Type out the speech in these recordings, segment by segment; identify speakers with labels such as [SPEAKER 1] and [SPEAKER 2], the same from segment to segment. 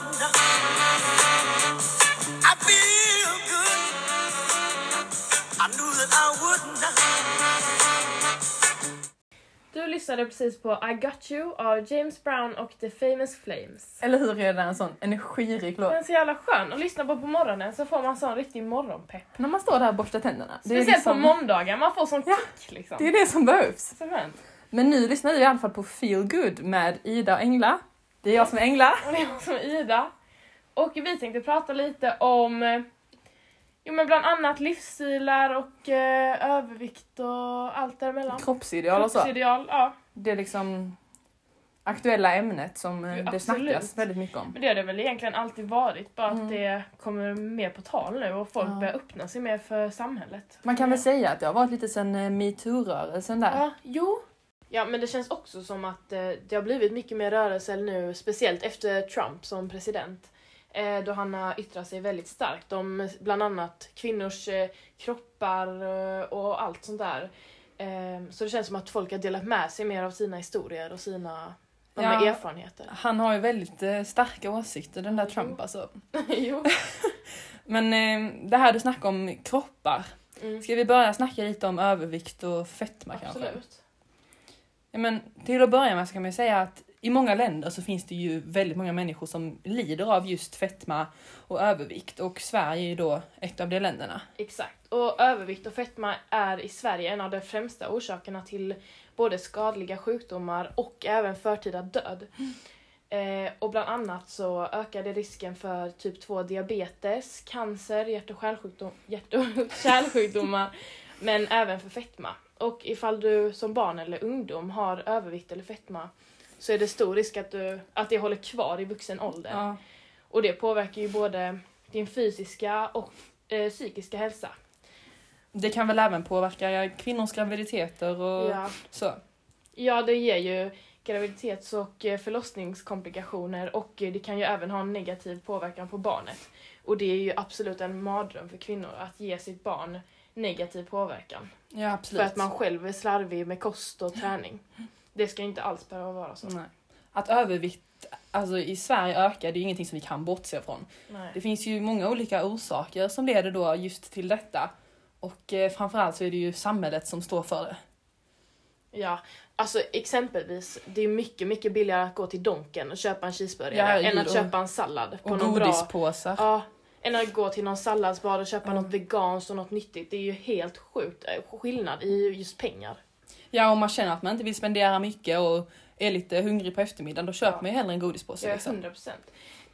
[SPEAKER 1] wouldn't. I feel good. I knew that I wouldn't.
[SPEAKER 2] Du lyssnade precis på I Got You av James Brown och The Famous Flames.
[SPEAKER 3] Eller hur är det en sån energirik låt?
[SPEAKER 2] Den är så jävla skön att lyssna på på morgonen så får man sån riktig morgonpepp.
[SPEAKER 3] När man står där och borstar tänderna. Det är,
[SPEAKER 2] Speciellt på
[SPEAKER 3] liksom,
[SPEAKER 2] måndagar, man får sån
[SPEAKER 3] Ja,
[SPEAKER 2] kick liksom.
[SPEAKER 3] det är det som behövs.
[SPEAKER 2] Så skönt.
[SPEAKER 3] Men nu lyssnar vi i alla fall på Feel Good med Ida och Engla. Det är jag som är Engla.
[SPEAKER 2] Och det är jag som är Ida. Och vi tänkte prata lite om jo, men bland annat livsstilar och eh, övervikt och allt däremellan.
[SPEAKER 3] Kroppsideal och så.
[SPEAKER 2] Kroppsideal, ja.
[SPEAKER 3] Det är liksom aktuella ämnet som eh,
[SPEAKER 2] Jo,
[SPEAKER 3] det
[SPEAKER 2] absolut.
[SPEAKER 3] snackas väldigt mycket om.
[SPEAKER 2] Men det har det väl egentligen alltid varit, bara
[SPEAKER 3] Mm.
[SPEAKER 2] att det kommer mer på tal nu och folk
[SPEAKER 3] Ja.
[SPEAKER 2] börjar öppna sig mer för samhället.
[SPEAKER 3] Man kan väl säga att det har varit lite sen eh, metoo-rörelsen där.
[SPEAKER 2] Ja, jo. Ja, men det känns också som att eh, det har blivit mycket mer rörelse nu, speciellt efter Trump som president. Eh, då han har yttrat sig väldigt starkt om bland annat kvinnors eh, kroppar och allt sånt där. Eh, så det känns som att folk har delat med sig mer av sina historier och sina ja. Erfarenheter.
[SPEAKER 3] Han har ju väldigt starka åsikter den där Trump alltså.
[SPEAKER 2] jo.
[SPEAKER 3] Men eh, det här du snackar om kroppar.
[SPEAKER 2] Mm.
[SPEAKER 3] Ska vi börja snacka lite om övervikt och fetma kanske?
[SPEAKER 2] Absolut.
[SPEAKER 3] Men till att börja med så kan man säga att i många länder så finns det ju väldigt många människor som lider av just fetma och övervikt och Sverige är ju då ett av de länderna.
[SPEAKER 2] Exakt. Och övervikt och fetma är i Sverige en av de främsta orsakerna till både skadliga sjukdomar och även förtida död. Eh, och bland annat så ökar det risken för typ 2 diabetes, cancer, hjärt och hjärt och kärlsjukdomar, men även för fetma. Och ifall du som barn eller ungdom har övervikt eller fetma så är det stor risk att, du, att det håller kvar i vuxen ålder.
[SPEAKER 3] Ja.
[SPEAKER 2] Och det påverkar ju både din fysiska och eh, psykiska hälsa.
[SPEAKER 3] Det kan väl även påverka kvinnors graviditeter och
[SPEAKER 2] Ja.
[SPEAKER 3] så.
[SPEAKER 2] ja, det ger ju graviditets och eh, förlossningskomplikationer och eh, det kan ju även ha en negativ påverkan på barnet. Och det är ju absolut en mardröm för kvinnor att ge sitt barn negativ påverkan.
[SPEAKER 3] Ja absolut.
[SPEAKER 2] För att man själv är slarvig med kost och träning. Det ska inte alls behöva vara så.
[SPEAKER 3] Nej. Att övervikt alltså, i Sverige ökar, det är ju ingenting som vi kan bortse från.
[SPEAKER 2] Nej.
[SPEAKER 3] Det finns ju många olika orsaker som leder då just till detta. Och eh, framförallt så är det ju samhället som står för det.
[SPEAKER 2] Ja, alltså exempelvis, det är mycket, mycket billigare att gå till Donken och köpa en cheeseburgare
[SPEAKER 3] Ja,
[SPEAKER 2] än att köpa en sallad på
[SPEAKER 3] Och
[SPEAKER 2] någon bra...
[SPEAKER 3] godispåsar.
[SPEAKER 2] Ja, än att gå till någon salladsbar och köpa
[SPEAKER 3] Mm.
[SPEAKER 2] något veganskt och något nyttigt. Det är ju helt sjukt eh, skillnad i just pengar.
[SPEAKER 3] Ja, om man känner att man inte vill spendera mycket och är lite hungrig på eftermiddagen, då köper
[SPEAKER 2] Ja.
[SPEAKER 3] man ju hellre en godispåse.
[SPEAKER 2] Ja,
[SPEAKER 3] Liksom.
[SPEAKER 2] 100%.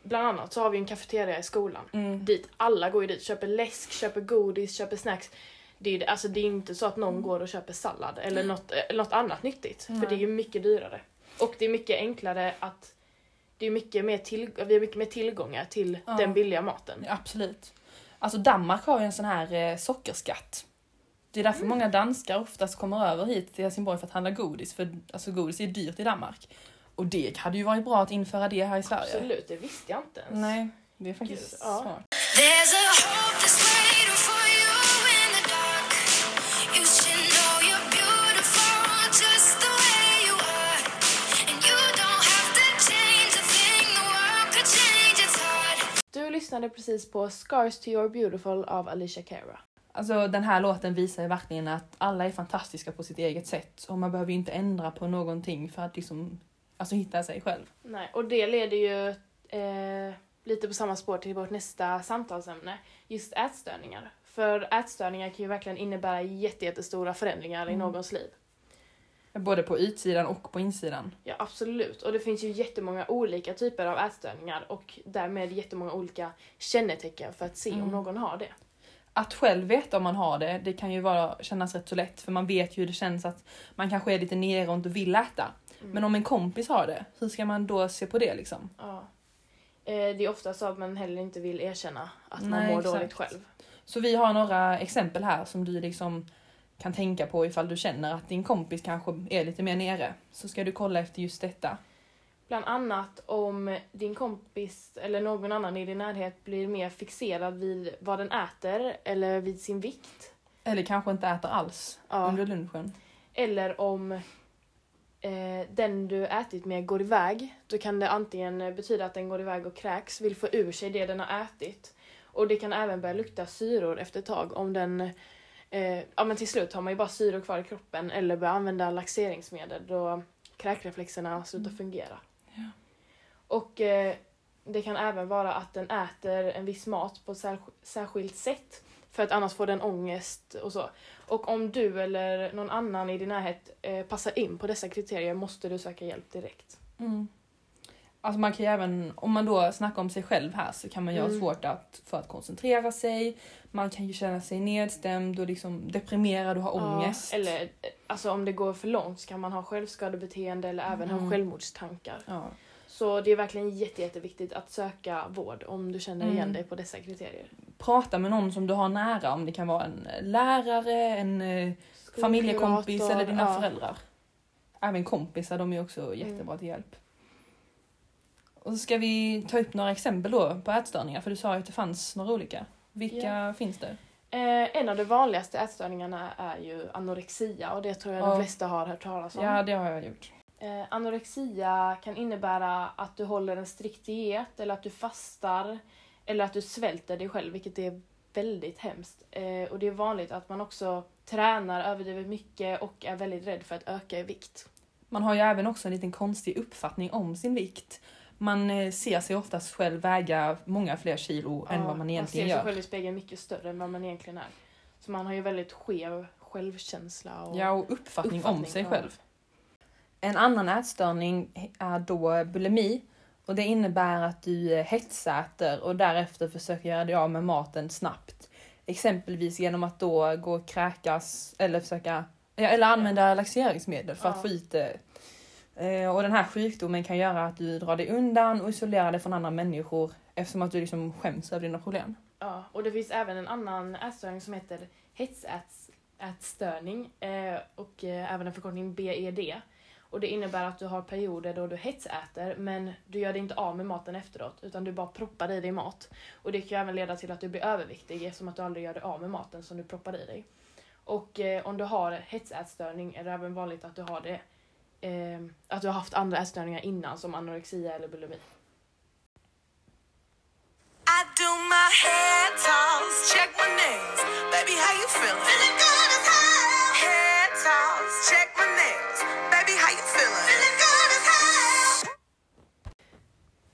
[SPEAKER 2] Bland annat så har vi en kafeteria i skolan.
[SPEAKER 3] Mm.
[SPEAKER 2] Dit, alla går ju dit, köper läsk, köper godis, köper snacks. Det är, alltså, det är inte så att någon går och köper sallad eller något, eh, något annat nyttigt.
[SPEAKER 3] Nej.
[SPEAKER 2] För det är ju mycket dyrare. Och det är mycket enklare att det är mycket mer till, vi har mycket mer tillgångar till
[SPEAKER 3] Ja.
[SPEAKER 2] den billiga maten.
[SPEAKER 3] Ja, absolut. Alltså Danmark har ju en sån här eh, sockerskatt. Det är därför många danskar oftast kommer över hit till Helsingborg för att handla godis, för alltså, godis är dyrt i Danmark. Och det hade ju varit bra att införa det här i Sverige.
[SPEAKER 2] Absolut, det visste jag inte ens.
[SPEAKER 3] Nej, det är faktiskt
[SPEAKER 2] Gud, ja.
[SPEAKER 3] smart.
[SPEAKER 4] There's
[SPEAKER 2] lyssnade precis på Scars to your beautiful av Alicia Cara.
[SPEAKER 3] Alltså den här låten visar ju verkligen att alla är fantastiska på sitt eget sätt och man behöver ju inte ändra på någonting för att liksom, alltså hitta sig själv.
[SPEAKER 2] Nej, och det leder ju eh, lite på samma spår till vårt nästa samtalsämne, just ätstörningar. För ätstörningar kan ju verkligen innebära jätte- jättestora förändringar i
[SPEAKER 3] Mm.
[SPEAKER 2] någons liv.
[SPEAKER 3] Både på utsidan och på insidan.
[SPEAKER 2] Ja, absolut. Och det finns ju jättemånga olika typer av ätstörningar och därmed jättemånga olika kännetecken för att se
[SPEAKER 3] Mm.
[SPEAKER 2] om någon har det.
[SPEAKER 3] Att själv veta om man har det, det kan ju vara, kännas rätt så lätt för man vet ju hur det känns att man kanske är lite nere och inte vill äta.
[SPEAKER 2] Mm.
[SPEAKER 3] Men om en kompis har det, hur ska man då se på det liksom?
[SPEAKER 2] Ja. Eh, det är ofta så att man heller inte vill erkänna att man
[SPEAKER 3] Nej,
[SPEAKER 2] mår
[SPEAKER 3] exakt.
[SPEAKER 2] dåligt själv.
[SPEAKER 3] Så vi har några exempel här som du liksom kan tänka på ifall du känner att din kompis kanske är lite mer nere. Så ska du kolla efter just detta.
[SPEAKER 2] Bland annat om din kompis eller någon annan i din närhet blir mer fixerad vid vad den äter eller vid sin vikt.
[SPEAKER 3] Eller kanske inte äter alls
[SPEAKER 2] Ja.
[SPEAKER 3] under lunchen.
[SPEAKER 2] Eller om eh, den du ätit med går iväg, då kan det antingen betyda att den går iväg och kräks, vill få ur sig det den har ätit. Och det kan även börja lukta syror efter ett tag om den eh, ja men till slut har man ju bara syror kvar i kroppen eller börjar använda laxeringsmedel då kräkreflexerna slutar fungera.
[SPEAKER 3] Ja.
[SPEAKER 2] Och eh, det kan även vara att den äter en viss mat på sär- särskilt sätt för att annars får den ångest och så. Och om du eller någon annan i din närhet eh, passar in på dessa kriterier måste du söka hjälp direkt.
[SPEAKER 3] Mm. Alltså man kan ju även, om man då snackar om sig själv här så kan man ju ha
[SPEAKER 2] Mm.
[SPEAKER 3] svårt att, för att koncentrera sig. Man kan ju känna sig nedstämd och liksom deprimerad och ha ångest.
[SPEAKER 2] Ja, eller alltså om det går för långt så kan man ha självskadebeteende eller även ha
[SPEAKER 3] Mm.
[SPEAKER 2] självmordstankar.
[SPEAKER 3] Ja.
[SPEAKER 2] Så det är verkligen jätte, jätteviktigt att söka vård om du känner igen
[SPEAKER 3] Mm.
[SPEAKER 2] dig på dessa kriterier.
[SPEAKER 3] Prata med någon som du har nära, om det kan vara en lärare, en eh, familjekompis eller dina
[SPEAKER 2] ja.
[SPEAKER 3] föräldrar. Även kompisar, de är också jättebra till hjälp. Och så ska vi ta upp några exempel då på ätstörningar, för du sa ju att det fanns några olika. Vilka finns det?
[SPEAKER 2] Eh, en av de vanligaste ätstörningarna är ju anorexia och det tror jag
[SPEAKER 3] Ja.
[SPEAKER 2] de flesta har hört talas om.
[SPEAKER 3] Ja, det har jag gjort.
[SPEAKER 2] Eh, anorexia kan innebära att du håller en strikt diet eller att du fastar eller att du svälter dig själv, vilket är väldigt hemskt. Eh, och det är vanligt att man också tränar överdrivet mycket och är väldigt rädd för att öka i vikt.
[SPEAKER 3] Man har ju även också en liten konstig uppfattning om sin vikt. Man eh, ser sig oftast själv väga många fler kilo än vad man egentligen
[SPEAKER 2] Man ser sig
[SPEAKER 3] gör.
[SPEAKER 2] själv i spegeln mycket större än vad man egentligen är. Så man har ju väldigt skev självkänsla och
[SPEAKER 3] Ja, och uppfattning, om
[SPEAKER 2] uppfattning,
[SPEAKER 3] sig
[SPEAKER 2] ja.
[SPEAKER 3] själv. En annan ätstörning är då bulimi. Och det innebär att du eh, hetsäter och därefter försöker göra dig av med maten snabbt. Exempelvis genom att då gå och kräkas eller försöka ja, eller använda laxeringsmedel för att
[SPEAKER 2] Ja.
[SPEAKER 3] få ut det. Eh, och den här sjukdomen kan göra att du drar dig undan och isolerar dig från andra människor eftersom att du liksom skäms över dina problem.
[SPEAKER 2] Ja, och det finns även en annan ätstörning som heter hetsätstörning eh, och eh, även en förkortning BED. Och det innebär att du har perioder då du hetsäter men du gör dig inte av med maten efteråt utan du bara proppar i dig mat. Och det kan även leda till att du blir överviktig eftersom att du aldrig gör dig av med maten som du proppar i dig. Och om du har hetsätstörning är det även vanligt att du har det eh, att du har haft andra ätstörningar innan som anorexia eller bulimi.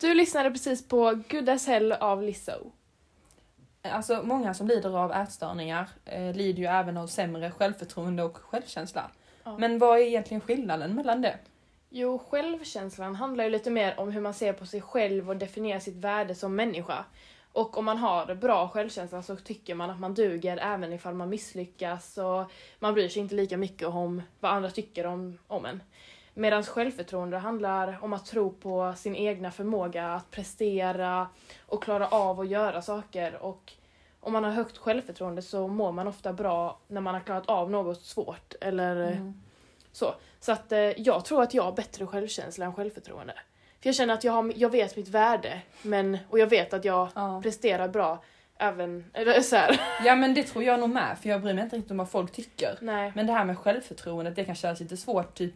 [SPEAKER 2] Du lyssnade precis på Good as Hell av Lizzo.
[SPEAKER 3] Alltså många som lider av ätstörningar eh, lider ju även av sämre självförtroende och självkänsla.
[SPEAKER 2] Ja.
[SPEAKER 3] Men vad är egentligen skillnaden mellan det?
[SPEAKER 2] Jo, självkänslan handlar ju lite mer om hur man ser på sig själv och definierar sitt värde som människa. Och om man har bra självkänsla så tycker man att man duger även ifall man misslyckas och man bryr sig inte lika mycket om vad andra tycker om, om en. Medan självförtroende handlar om att tro på sin egna förmåga att prestera och klara av att göra saker. Och om man har högt självförtroende så mår man ofta bra när man har klarat av något svårt eller
[SPEAKER 3] Mm.
[SPEAKER 2] så. Så att eh, jag tror att jag har bättre självkänsla än självförtroende. För jag känner att jag, har, jag vet mitt värde men, och jag vet att jag
[SPEAKER 3] Ja.
[SPEAKER 2] presterar bra även, eller så här.
[SPEAKER 3] ja men det tror jag nog med för jag bryr mig inte riktigt om vad folk tycker.
[SPEAKER 2] Nej.
[SPEAKER 3] Men det här med självförtroendet det kan kännas lite svårt typ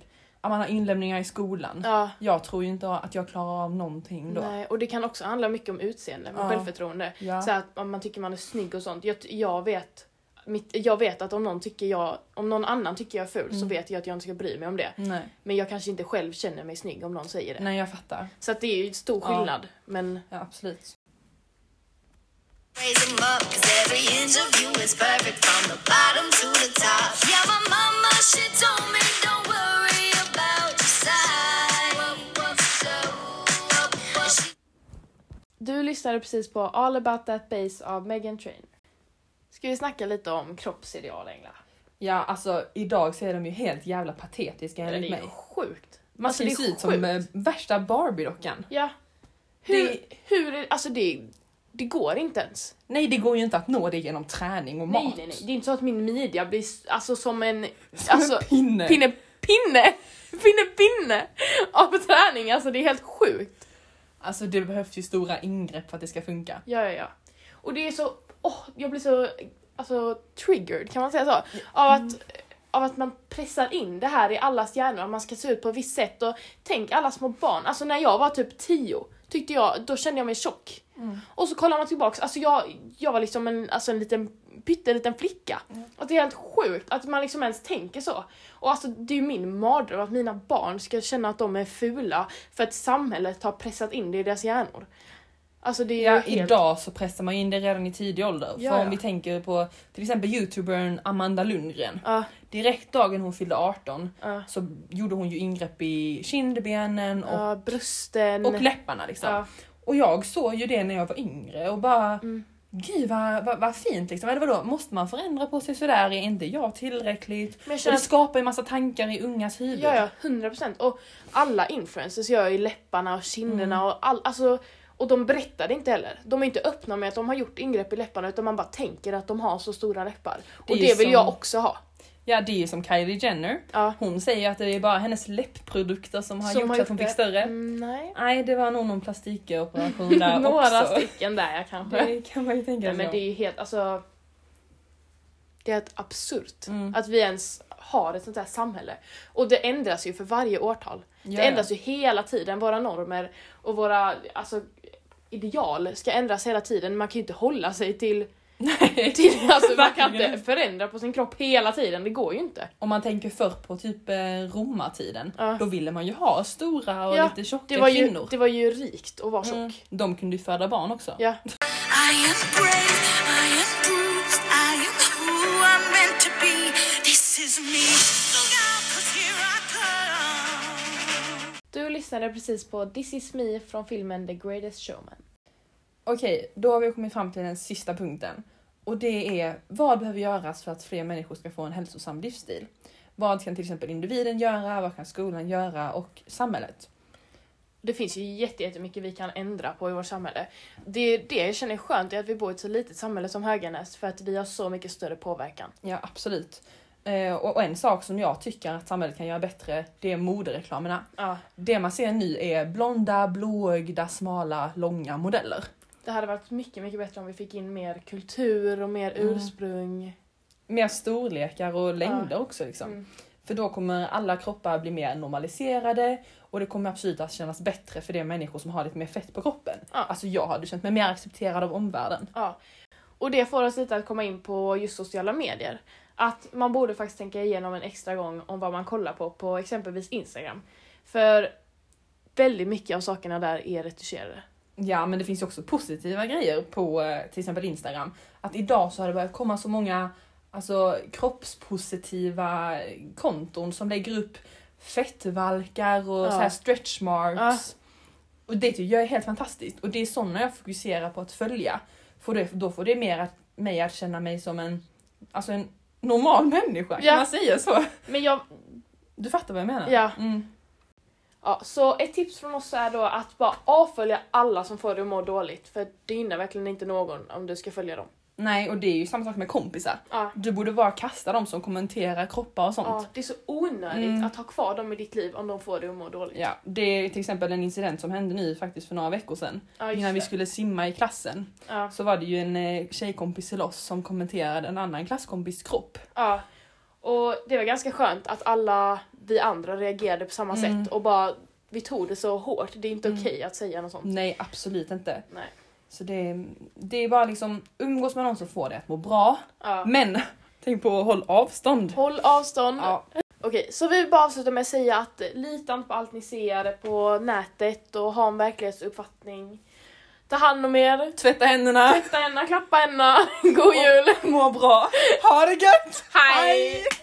[SPEAKER 3] man har inlämningar i skolan.
[SPEAKER 2] Ja,
[SPEAKER 3] Jag tror ju inte att jag klarar av någonting då.
[SPEAKER 2] nej. Och det kan också handla mycket om utseende
[SPEAKER 3] Ja.
[SPEAKER 2] självförtroende.
[SPEAKER 3] Ja.
[SPEAKER 2] Så att om man tycker man är snygg och sånt. Jag, jag vet mitt, jag vet att om någon, tycker jag, om någon annan tycker jag är ful så
[SPEAKER 3] Mm.
[SPEAKER 2] vet jag att jag inte ska bry mig om det.
[SPEAKER 3] Nej.
[SPEAKER 2] Men jag kanske inte själv känner mig snygg om någon säger det.
[SPEAKER 3] Nej jag fattar.
[SPEAKER 2] Så att det är ju stor
[SPEAKER 3] Ja.
[SPEAKER 2] skillnad. Men
[SPEAKER 3] Ja absolut.
[SPEAKER 2] Du lyssnade precis på All about that bass av Megan Trainor. Ska vi snacka lite om kroppsideal, Engla?
[SPEAKER 3] Ja alltså idag så är de ju helt jävla patetiska enligt
[SPEAKER 2] det är
[SPEAKER 3] mig.
[SPEAKER 2] sjukt.
[SPEAKER 3] Man
[SPEAKER 2] alltså,
[SPEAKER 3] ser ju ut som eh, värsta Barbie-dockan.
[SPEAKER 2] Ja. Hur,
[SPEAKER 3] Det-
[SPEAKER 2] hur, är- alltså det, det går inte ens.
[SPEAKER 3] Nej det går ju inte att nå det genom träning och mat.
[SPEAKER 2] Nej, nej, nej. Det är inte så att min midja blir alltså som en...
[SPEAKER 3] Som
[SPEAKER 2] alltså,
[SPEAKER 3] en pinne.
[SPEAKER 2] pinne. Pinne! Pinne, pinne! Av träning, alltså det är helt sjukt.
[SPEAKER 3] Alltså det behövs ju stora ingrepp för att det ska funka.
[SPEAKER 2] Ja, ja, ja. Och det är så... Åh, jag blir så alltså, triggered, kan man säga så? Av att av att man pressar in det här i allas hjärnor, att man ska se ut på ett visst sätt och tänk alla små barn, alltså när jag var typ tio tyckte jag, då kände jag mig tjock. Och så kollar man tillbaks, alltså jag, jag var liksom en, alltså en liten pytteliten flicka. Och det är helt sjukt att man liksom ens tänker så. Och alltså det är ju min mardröm att mina barn ska känna att de är fula för att samhället har pressat in det i deras hjärnor. Alltså det är
[SPEAKER 3] Ja,
[SPEAKER 2] helt...
[SPEAKER 3] idag så pressar man in det redan i tidig ålder.
[SPEAKER 2] Ja,
[SPEAKER 3] För
[SPEAKER 2] ja.
[SPEAKER 3] om vi tänker på till exempel youtubern Amanda Lundgren.
[SPEAKER 2] Ja,
[SPEAKER 3] Direkt dagen hon fyllde 18
[SPEAKER 2] ja,
[SPEAKER 3] så gjorde hon ju ingrepp i kindbenen och,
[SPEAKER 2] ja, brösten.
[SPEAKER 3] och läpparna liksom.
[SPEAKER 2] Ja.
[SPEAKER 3] Och jag såg ju det när jag var yngre och bara
[SPEAKER 2] Mm.
[SPEAKER 3] Gud vad, vad, vad fint liksom. Eller vadå, måste man förändra på sig sådär? Är inte jag tillräckligt?
[SPEAKER 2] Men jag
[SPEAKER 3] Och det skapar ju massa tankar i ungas huvud.
[SPEAKER 2] Ja, ja, 100 procent. Och alla influencers gör ju läpparna och kinderna
[SPEAKER 3] Mm.
[SPEAKER 2] och all, alltså, och de berättar det inte heller. De är inte öppna med att de har gjort ingrepp i läpparna utan man bara tänker att de har så stora läppar.
[SPEAKER 3] Det
[SPEAKER 2] och det vill
[SPEAKER 3] som-
[SPEAKER 2] jag också ha.
[SPEAKER 3] Ja, det är ju som Kylie Jenner.
[SPEAKER 2] Ja.
[SPEAKER 3] Hon säger att det är bara hennes läppprodukter som har
[SPEAKER 2] Som
[SPEAKER 3] gjort
[SPEAKER 2] har
[SPEAKER 3] så att hon fick
[SPEAKER 2] det.
[SPEAKER 3] större.
[SPEAKER 2] Mm, nej.
[SPEAKER 3] Nej, det var nog någon plastikoperation där
[SPEAKER 2] Några
[SPEAKER 3] också.
[SPEAKER 2] stycken där jag kanske.
[SPEAKER 3] Det kan man ju tänka sig.
[SPEAKER 2] men det är ju helt, alltså. Det är helt absurt
[SPEAKER 3] Mm.
[SPEAKER 2] att vi ens har ett sånt här samhälle. Och det ändras ju för varje årtal.
[SPEAKER 3] Ja,
[SPEAKER 2] Det
[SPEAKER 3] ja.
[SPEAKER 2] ändras ju hela tiden, våra normer och våra alltså, ideal ska ändras hela tiden. Man kan ju inte hålla sig till,
[SPEAKER 3] Nej.
[SPEAKER 2] till alltså, man kan inte förändra på sin kropp hela tiden, det går ju inte.
[SPEAKER 3] Om man tänker förr på typ eh, romartiden,
[SPEAKER 2] Ja.
[SPEAKER 3] då ville man ju ha stora och
[SPEAKER 2] Ja,
[SPEAKER 3] lite tjocka
[SPEAKER 2] Det var, ju,
[SPEAKER 3] kvinnor.
[SPEAKER 2] det var ju rikt att vara tjock.
[SPEAKER 3] Mm. De kunde ju föda barn också.
[SPEAKER 2] Ja.
[SPEAKER 4] I am brave, I am bruised, I am who I'm meant to be. This is me. Look out, 'cause here I come.
[SPEAKER 2] Du lyssnade precis på This is me från filmen The Greatest Showman.
[SPEAKER 3] Okej, då har vi kommit fram till den sista punkten. Och det är vad behöver göras för att fler människor ska få en hälsosam livsstil? Vad kan till exempel individen göra? Vad kan skolan göra? Och samhället?
[SPEAKER 2] Det finns ju jätte- jättemycket vi kan ändra på i vårt samhälle. Det, det jag känner är skönt är att vi bor i ett så litet samhälle som Höganäs för att vi har så mycket större påverkan.
[SPEAKER 3] Ja, absolut. Eh, och, och en sak som jag tycker att samhället kan göra bättre, det är modereklamerna.
[SPEAKER 2] Ja,
[SPEAKER 3] Det man ser nu är blonda, blåögda, smala, långa modeller.
[SPEAKER 2] Det hade varit mycket, mycket bättre om vi fick in mer kultur och mer
[SPEAKER 3] Mm.
[SPEAKER 2] ursprung.
[SPEAKER 3] Mer storlekar och längder också liksom.
[SPEAKER 2] Mm.
[SPEAKER 3] För då kommer alla kroppar bli mer normaliserade och det kommer absolut att kännas bättre för de människor som har lite mer fett på kroppen.
[SPEAKER 2] Ja.
[SPEAKER 3] Alltså jag hade känt mig mer accepterad av omvärlden.
[SPEAKER 2] Ja. Och det får oss lite att komma in på just sociala medier. Att man borde faktiskt tänka igenom en extra gång om vad man kollar på på exempelvis Instagram. För väldigt mycket av sakerna där är retuscherade.
[SPEAKER 3] Ja men det finns ju också positiva grejer på eh, till exempel Instagram. Att idag så har det börjat komma så många alltså, kroppspositiva konton som lägger upp fettvalkar och
[SPEAKER 2] Ja.
[SPEAKER 3] så här stretch marks. Och det tycker jag är helt fantastiskt. Och det är sådana jag fokuserar på att följa. För det, då får det mer att, mig att känna mig som en, alltså en normal människa, kan
[SPEAKER 2] Ja.
[SPEAKER 3] man säga så?
[SPEAKER 2] Men jag,
[SPEAKER 3] Du fattar vad jag menar?
[SPEAKER 2] Ja.
[SPEAKER 3] Mm.
[SPEAKER 2] Ja, så ett tips från oss är då att bara avfölja alla som får dig att må dåligt. För det gynnar verkligen inte någon om du ska följa dem.
[SPEAKER 3] Nej, och det är ju samma sak med kompisar.
[SPEAKER 2] Ja,
[SPEAKER 3] Du borde bara kasta dem som kommenterar kroppar och sånt.
[SPEAKER 2] ja det är så onödigt
[SPEAKER 3] Mm.
[SPEAKER 2] att ha kvar dem i ditt liv om de får dig att må dåligt.
[SPEAKER 3] Ja, det är till exempel en incident som hände nu faktiskt för några veckor sedan.
[SPEAKER 2] Ja,
[SPEAKER 3] Innan vi skulle simma i klassen
[SPEAKER 2] Ja,
[SPEAKER 3] så var det ju en eh, tjejkompis till oss som kommenterade en annan klasskompis kropp.
[SPEAKER 2] ja. Och det var ganska skönt att alla vi andra reagerade på samma
[SPEAKER 3] Mm.
[SPEAKER 2] sätt och bara vi tog det så hårt. Det är inte
[SPEAKER 3] Mm.
[SPEAKER 2] okej att säga något sånt.
[SPEAKER 3] Nej, absolut inte.
[SPEAKER 2] Nej.
[SPEAKER 3] Så det, det är bara liksom umgås med någon som får dig att må bra.
[SPEAKER 2] Ja.
[SPEAKER 3] Men tänk på att håll avstånd.
[SPEAKER 2] Håll avstånd.
[SPEAKER 3] Ja,
[SPEAKER 2] Okej, så vi vill bara avsluta med att säga att lita inte på allt ni ser på nätet och ha en verklighetsuppfattning. Ta hand om er,
[SPEAKER 3] tvätta händerna,
[SPEAKER 2] tvätta händerna, klappa händerna, god jul!
[SPEAKER 3] må bra, ha det gött!
[SPEAKER 2] Hej!
[SPEAKER 5] Det köksgolv